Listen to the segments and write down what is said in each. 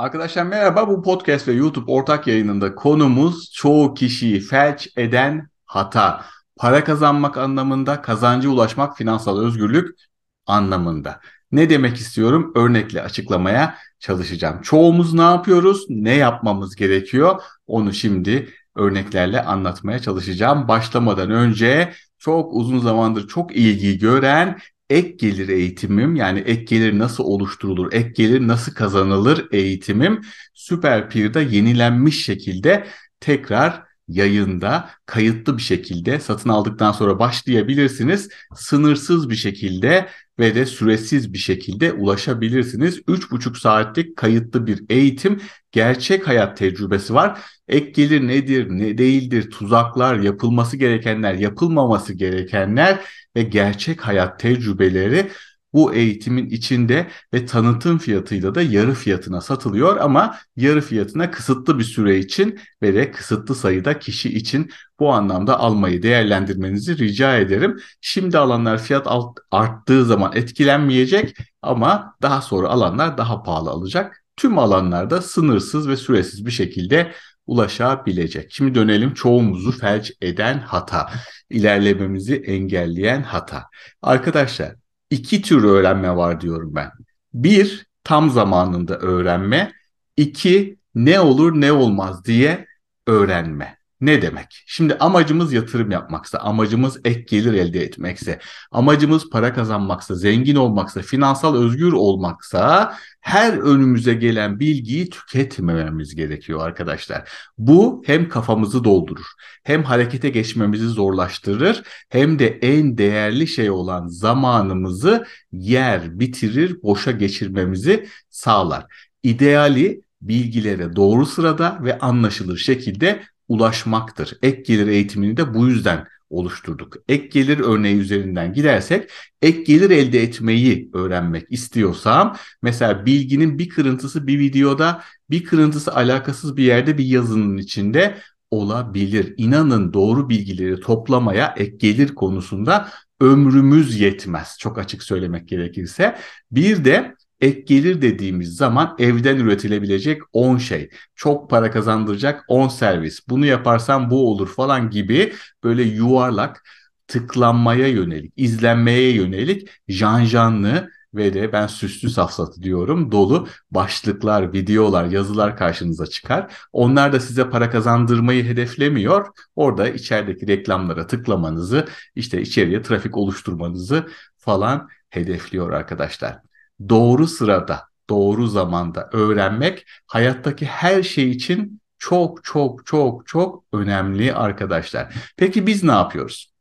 Arkadaşlar merhaba. Bu podcast ve YouTube ortak yayınında konumuz çoğu kişiyi felç eden hata. Para kazanmak anlamında, kazancı ulaşmak, finansal özgürlük anlamında. Ne demek istiyorum? Örnekle açıklamaya çalışacağım. Çoğumuz ne yapıyoruz? Ne yapmamız gerekiyor? Onu şimdi örneklerle anlatmaya çalışacağım. Başlamadan önce çok uzun zamandır çok ilgi gören ek gelir eğitimim yani ek gelir nasıl oluşturulur, ek gelir nasıl kazanılır eğitimim Süper Peer'da yenilenmiş şekilde tekrar yayında kayıtlı bir şekilde satın aldıktan sonra başlayabilirsiniz. Sınırsız bir şekilde ve de süresiz bir şekilde ulaşabilirsiniz. 3,5 saatlik kayıtlı bir eğitim, gerçek hayat tecrübesi var. Ek gelir nedir, ne değildir, tuzaklar, yapılması gerekenler, yapılmaması gerekenler ve gerçek hayat tecrübeleri bu eğitimin içinde ve tanıtım fiyatıyla da yarı fiyatına satılıyor ama yarı fiyatına kısıtlı bir süre için ve de kısıtlı sayıda kişi için bu anlamda almayı değerlendirmenizi rica ederim. Şimdi alanlar fiyat arttığı zaman etkilenmeyecek ama daha sonra alanlar daha pahalı alacak. Tüm alanlarda sınırsız ve süresiz bir şekilde ulaşabilecek. Şimdi dönelim çoğumuzu felç eden hata, ilerlememizi engelleyen hata. Arkadaşlar iki tür öğrenme var diyorum ben. Bir, tam zamanında öğrenme. İki, ne olur ne olmaz diye öğrenme. Ne demek? Şimdi amacımız yatırım yapmaksa, amacımız ek gelir elde etmekse, amacımız para kazanmaksa, zengin olmaksa, finansal özgür olmaksa her önümüze gelen bilgiyi tüketmememiz gerekiyor arkadaşlar. Bu hem kafamızı doldurur, hem harekete geçmemizi zorlaştırır, hem de en değerli şey olan zamanımızı yer, bitirir, boşa geçirmemizi sağlar. İdeali bilgilere doğru sırada ve anlaşılır şekilde ulaşmaktır. Ek gelir eğitimini de bu yüzden oluşturduk. Ek gelir örneği üzerinden gidersek ek gelir elde etmeyi öğrenmek istiyorsam mesela bilginin bir kırıntısı bir videoda bir kırıntısı alakasız bir yerde bir yazının içinde olabilir. İnanın doğru bilgileri toplamaya ek gelir konusunda ömrümüz yetmez. Çok açık söylemek gerekirse. Bir de Ek gelir dediğimiz zaman evden üretilebilecek 10 şey, çok para kazandıracak 10 servis, bunu yaparsam bu olur falan gibi böyle yuvarlak tıklanmaya yönelik, izlenmeye yönelik janjanlı ve de ben süslü safsatı diyorum dolu başlıklar, videolar, yazılar karşınıza çıkar. Onlar da size para kazandırmayı hedeflemiyor. Orada içerideki reklamlara tıklamanızı, işte içeriye trafik oluşturmanızı falan hedefliyor arkadaşlar doğru sırada, doğru zamanda öğrenmek hayattaki her şey için çok çok çok çok önemli arkadaşlar. Peki biz ne yapıyoruz?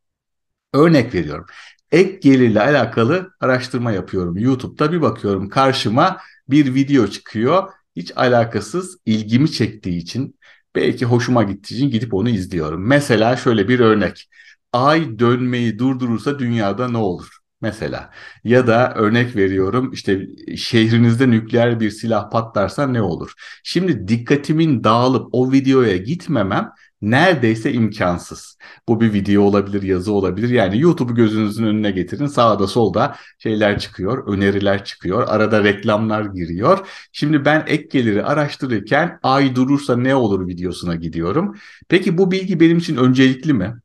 Örnek veriyorum. Ek gelirle alakalı araştırma yapıyorum. YouTube'da bir bakıyorum karşıma bir video çıkıyor. Hiç alakasız ilgimi çektiği için belki hoşuma gittiği için gidip onu izliyorum. Mesela şöyle bir örnek. Ay dönmeyi durdurursa dünyada ne olur? Mesela ya da örnek veriyorum işte şehrinizde nükleer bir silah patlarsa ne olur? Şimdi dikkatimin dağılıp o videoya gitmemem neredeyse imkansız. Bu bir video olabilir, yazı olabilir. Yani YouTube'u gözünüzün önüne getirin. Sağda solda şeyler çıkıyor, öneriler çıkıyor. Arada reklamlar giriyor. Şimdi ben ek geliri araştırırken ay durursa ne olur videosuna gidiyorum. Peki bu bilgi benim için öncelikli mi?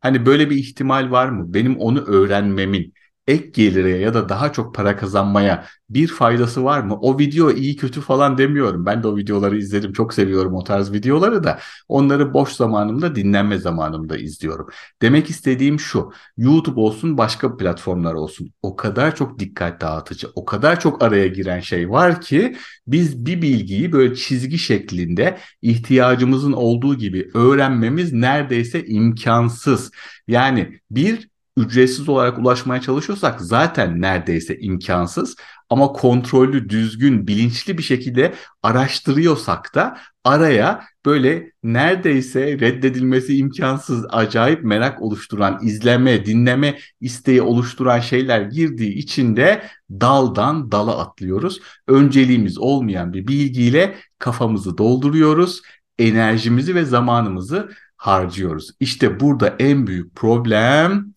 Hani böyle bir ihtimal var mı? Benim onu öğrenmemin ek gelire ya da daha çok para kazanmaya bir faydası var mı? O video iyi kötü falan demiyorum. Ben de o videoları izledim. Çok seviyorum o tarz videoları da. Onları boş zamanımda, dinlenme zamanımda izliyorum. Demek istediğim şu. YouTube olsun, başka platformlar olsun. O kadar çok dikkat dağıtıcı, o kadar çok araya giren şey var ki biz bir bilgiyi böyle çizgi şeklinde ihtiyacımızın olduğu gibi öğrenmemiz neredeyse imkansız. Yani bir ücretsiz olarak ulaşmaya çalışıyorsak zaten neredeyse imkansız. Ama kontrollü, düzgün, bilinçli bir şekilde araştırıyorsak da araya böyle neredeyse reddedilmesi imkansız, acayip merak oluşturan, izleme, dinleme isteği oluşturan şeyler girdiği için de daldan dala atlıyoruz. Önceliğimiz olmayan bir bilgiyle kafamızı dolduruyoruz, enerjimizi ve zamanımızı harcıyoruz. İşte burada en büyük problem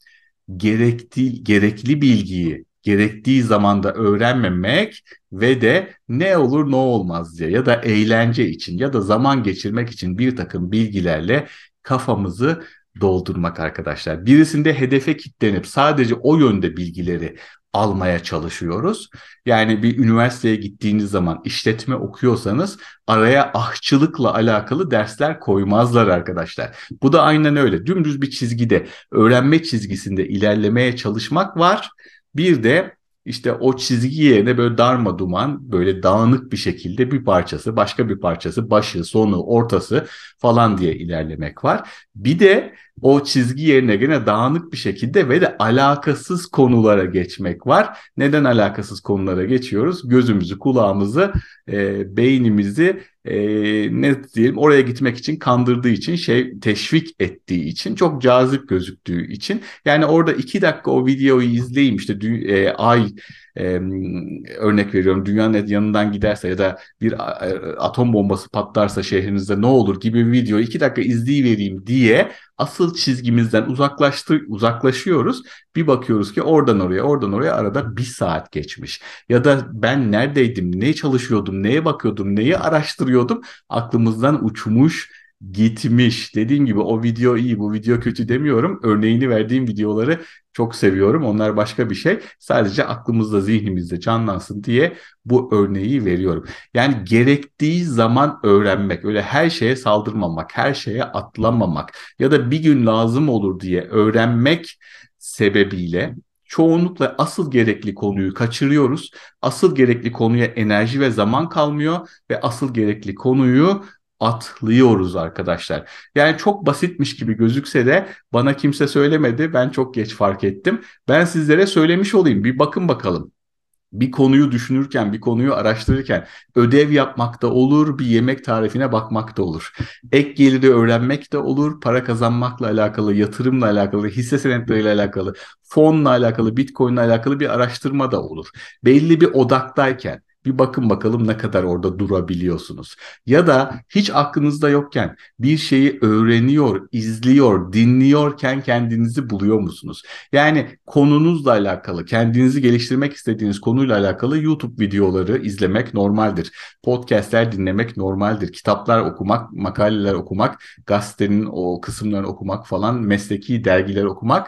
gerekli, gerekli bilgiyi gerektiği zamanda öğrenmemek ve de ne olur ne olmaz diye ya da eğlence için ya da zaman geçirmek için bir takım bilgilerle kafamızı doldurmak arkadaşlar. Birisinde hedefe kitlenip sadece o yönde bilgileri almaya çalışıyoruz. Yani bir üniversiteye gittiğiniz zaman işletme okuyorsanız araya ahçılıkla alakalı dersler koymazlar arkadaşlar. Bu da aynen öyle. Dümdüz bir çizgide, öğrenme çizgisinde ilerlemeye çalışmak var. Bir de işte o çizgi yerine böyle darma duman böyle dağınık bir şekilde bir parçası başka bir parçası başı sonu ortası falan diye ilerlemek var. Bir de o çizgi yerine gene dağınık bir şekilde ve de alakasız konulara geçmek var. Neden alakasız konulara geçiyoruz? Gözümüzü, kulağımızı, e, beynimizi e, ne diyelim oraya gitmek için kandırdığı için şey teşvik ettiği için çok cazip gözüktüğü için. Yani orada iki dakika o videoyu izleyeyim işte e, ay e, örnek veriyorum dünyanın yanından giderse ya da bir atom bombası patlarsa şehrinizde ne olur gibi bir video iki dakika izleyivereyim diye asıl çizgimizden uzaklaştı, uzaklaşıyoruz. Bir bakıyoruz ki oradan oraya oradan oraya arada bir saat geçmiş. Ya da ben neredeydim, ne çalışıyordum, neye bakıyordum, neyi araştırıyordum aklımızdan uçmuş gitmiş. Dediğim gibi o video iyi, bu video kötü demiyorum. Örneğini verdiğim videoları çok seviyorum. Onlar başka bir şey. Sadece aklımızda, zihnimizde canlansın diye bu örneği veriyorum. Yani gerektiği zaman öğrenmek, öyle her şeye saldırmamak, her şeye atlamamak ya da bir gün lazım olur diye öğrenmek sebebiyle çoğunlukla asıl gerekli konuyu kaçırıyoruz. Asıl gerekli konuya enerji ve zaman kalmıyor ve asıl gerekli konuyu atlıyoruz arkadaşlar. Yani çok basitmiş gibi gözükse de bana kimse söylemedi. Ben çok geç fark ettim. Ben sizlere söylemiş olayım. Bir bakın bakalım bir konuyu düşünürken, bir konuyu araştırırken ödev yapmak da olur, bir yemek tarifine bakmak da olur. Ek geliri öğrenmek de olur, para kazanmakla alakalı, yatırımla alakalı, hisse senetleriyle alakalı, fonla alakalı, bitcoinle alakalı bir araştırma da olur. Belli bir odaktayken bir bakın bakalım ne kadar orada durabiliyorsunuz. Ya da hiç aklınızda yokken bir şeyi öğreniyor, izliyor, dinliyorken kendinizi buluyor musunuz? Yani konunuzla alakalı, kendinizi geliştirmek istediğiniz konuyla alakalı YouTube videoları izlemek normaldir. Podcastler dinlemek normaldir. Kitaplar okumak, makaleler okumak, gazetenin o kısımlarını okumak falan, mesleki dergiler okumak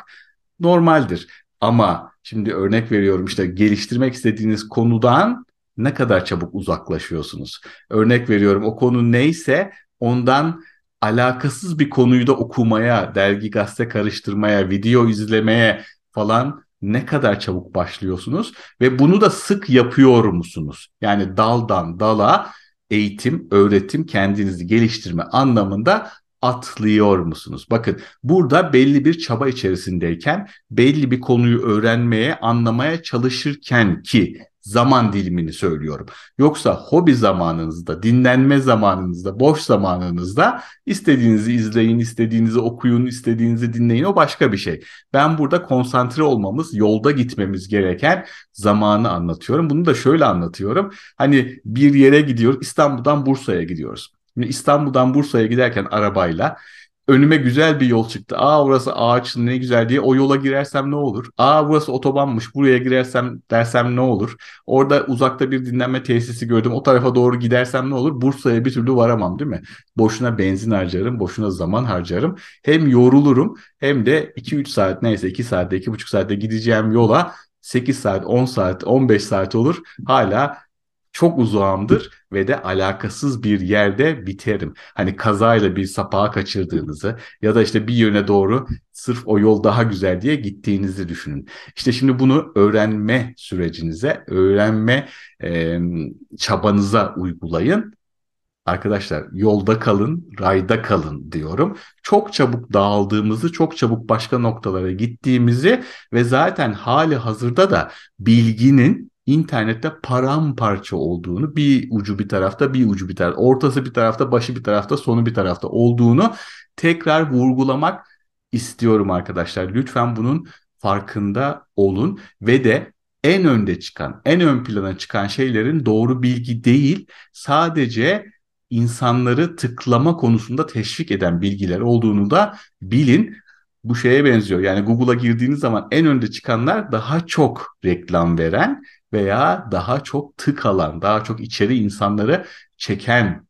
normaldir. Ama şimdi örnek veriyorum işte geliştirmek istediğiniz konudan ne kadar çabuk uzaklaşıyorsunuz? Örnek veriyorum o konu neyse ondan alakasız bir konuyu da okumaya, dergi gazete karıştırmaya, video izlemeye falan ne kadar çabuk başlıyorsunuz ve bunu da sık yapıyor musunuz? Yani daldan dala eğitim, öğretim, kendinizi geliştirme anlamında atlıyor musunuz? Bakın burada belli bir çaba içerisindeyken, belli bir konuyu öğrenmeye, anlamaya çalışırken ki zaman dilimini söylüyorum. Yoksa hobi zamanınızda, dinlenme zamanınızda, boş zamanınızda istediğinizi izleyin, istediğinizi okuyun, istediğinizi dinleyin o başka bir şey. Ben burada konsantre olmamız, yolda gitmemiz gereken zamanı anlatıyorum. Bunu da şöyle anlatıyorum. Hani bir yere gidiyoruz, İstanbul'dan Bursa'ya gidiyoruz. Şimdi İstanbul'dan Bursa'ya giderken arabayla önüme güzel bir yol çıktı. Aa orası ağaçlı ne güzel diye o yola girersem ne olur? Aa burası otobanmış buraya girersem dersem ne olur? Orada uzakta bir dinlenme tesisi gördüm o tarafa doğru gidersem ne olur? Bursa'ya bir türlü varamam değil mi? Boşuna benzin harcarım, boşuna zaman harcarım. Hem yorulurum hem de 2-3 saat neyse 2 saatte 2,5 saatte gideceğim yola 8 saat, 10 saat, 15 saat olur. Hala çok uzağımdır ve de alakasız bir yerde biterim. Hani kazayla bir sapağı kaçırdığınızı ya da işte bir yöne doğru sırf o yol daha güzel diye gittiğinizi düşünün. İşte şimdi bunu öğrenme sürecinize, öğrenme e, çabanıza uygulayın. Arkadaşlar yolda kalın, rayda kalın diyorum. Çok çabuk dağıldığımızı, çok çabuk başka noktalara gittiğimizi ve zaten hali hazırda da bilginin internette paramparça olduğunu bir ucu bir tarafta bir ucu bir tarafta ortası bir tarafta başı bir tarafta sonu bir tarafta olduğunu tekrar vurgulamak istiyorum arkadaşlar. Lütfen bunun farkında olun ve de en önde çıkan, en ön plana çıkan şeylerin doğru bilgi değil, sadece insanları tıklama konusunda teşvik eden bilgiler olduğunu da bilin. bu şeye benziyor. Yani Google'a girdiğiniz zaman en önde çıkanlar daha çok reklam veren veya daha çok tık alan, daha çok içeri insanları çeken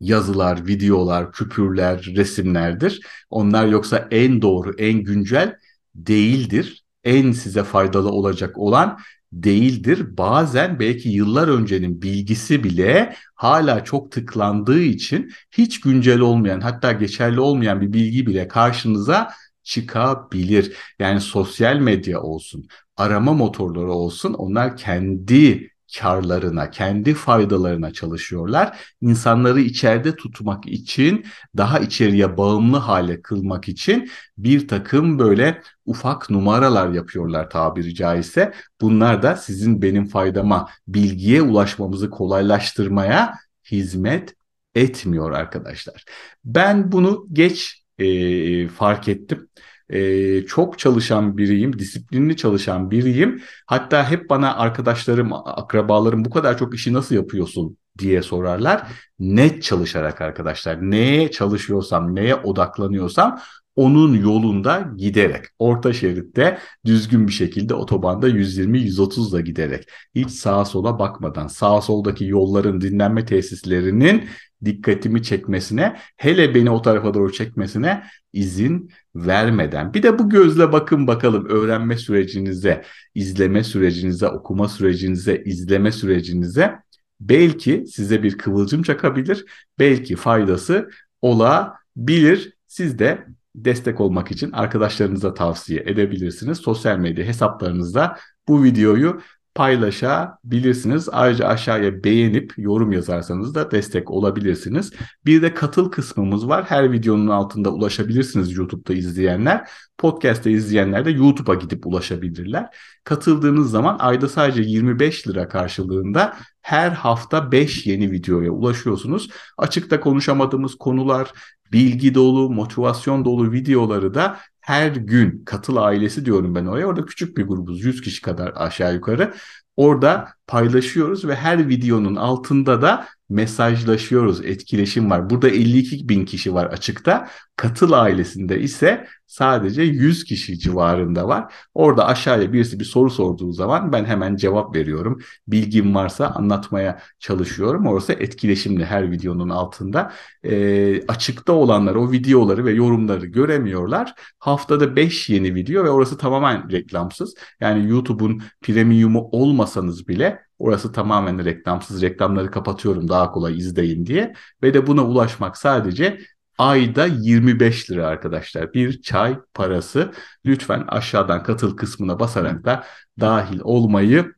yazılar, videolar, küpürler, resimlerdir. Onlar yoksa en doğru, en güncel değildir. En size faydalı olacak olan değildir. Bazen belki yıllar öncenin bilgisi bile hala çok tıklandığı için hiç güncel olmayan hatta geçerli olmayan bir bilgi bile karşınıza çıkabilir. Yani sosyal medya olsun, arama motorları olsun onlar kendi karlarına, kendi faydalarına çalışıyorlar. İnsanları içeride tutmak için, daha içeriye bağımlı hale kılmak için bir takım böyle ufak numaralar yapıyorlar tabiri caizse. Bunlar da sizin benim faydama, bilgiye ulaşmamızı kolaylaştırmaya hizmet etmiyor arkadaşlar. Ben bunu geç e, fark ettim e, çok çalışan biriyim, disiplinli çalışan biriyim. Hatta hep bana arkadaşlarım, akrabalarım bu kadar çok işi nasıl yapıyorsun diye sorarlar. Net çalışarak arkadaşlar. Neye çalışıyorsam, neye odaklanıyorsam onun yolunda giderek, orta şeritte düzgün bir şekilde otobanda 120-130'la giderek, hiç sağa sola bakmadan, sağa soldaki yolların dinlenme tesislerinin dikkatimi çekmesine, hele beni o tarafa doğru çekmesine izin vermeden. Bir de bu gözle bakın bakalım öğrenme sürecinize, izleme sürecinize, okuma sürecinize, izleme sürecinize belki size bir kıvılcım çakabilir, belki faydası olabilir. Siz de destek olmak için arkadaşlarınıza tavsiye edebilirsiniz. Sosyal medya hesaplarınızda bu videoyu paylaşabilirsiniz. Ayrıca aşağıya beğenip yorum yazarsanız da destek olabilirsiniz. Bir de katıl kısmımız var. Her videonun altında ulaşabilirsiniz YouTube'da izleyenler. Podcast'te izleyenler de YouTube'a gidip ulaşabilirler. Katıldığınız zaman ayda sadece 25 lira karşılığında her hafta 5 yeni videoya ulaşıyorsunuz. Açıkta konuşamadığımız konular, bilgi dolu, motivasyon dolu videoları da her gün katıl ailesi diyorum ben oraya. Orada küçük bir grubuz 100 kişi kadar aşağı yukarı. Orada paylaşıyoruz ve her videonun altında da mesajlaşıyoruz, etkileşim var. Burada 52 bin kişi var açıkta. Katıl ailesinde ise sadece 100 kişi civarında var. Orada aşağıya birisi bir soru sorduğu zaman ben hemen cevap veriyorum. Bilgim varsa anlatmaya çalışıyorum. Orası etkileşimli her videonun altında. E, açıkta olanlar o videoları ve yorumları göremiyorlar. Haftada 5 yeni video ve orası tamamen reklamsız. Yani YouTube'un premiumu olmasanız bile Orası tamamen reklamsız. Reklamları kapatıyorum daha kolay izleyin diye. Ve de buna ulaşmak sadece ayda 25 lira arkadaşlar. Bir çay parası. Lütfen aşağıdan katıl kısmına basarak da dahil olmayı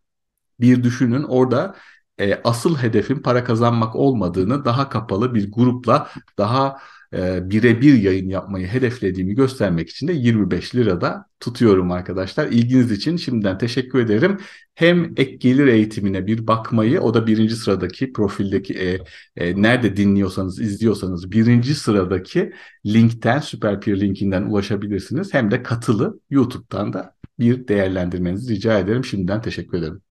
bir düşünün. Orada e, asıl hedefin para kazanmak olmadığını daha kapalı bir grupla daha e, birebir yayın yapmayı hedeflediğimi göstermek için de 25 lirada tutuyorum arkadaşlar. İlginiz için şimdiden teşekkür ederim. Hem ek gelir eğitimine bir bakmayı, o da birinci sıradaki profildeki e, e, nerede dinliyorsanız, izliyorsanız birinci sıradaki linkten, Süper Peer linkinden ulaşabilirsiniz. Hem de katılı YouTube'dan da bir değerlendirmenizi rica ederim. Şimdiden teşekkür ederim.